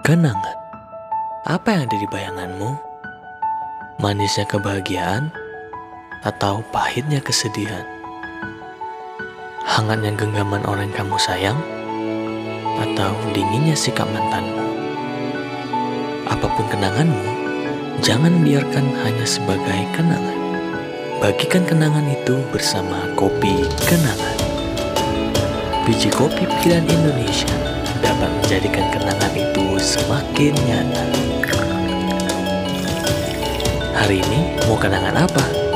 Kenangan. Apa yang ada di bayanganmu? Manisnya kebahagiaan atau pahitnya kesedihan? Hangatnya genggaman orang yang kamu sayang atau dinginnya sikap mantanmu? Apa pun kenanganmu, jangan biarkan hanya sebagai kenangan. Bagikan kenangan itu bersama kopi kenangan. Biji kopi pilihan Indonesia dapat menjadikan kenangan itu semakin nyata. Hari ini mau kenangan apa?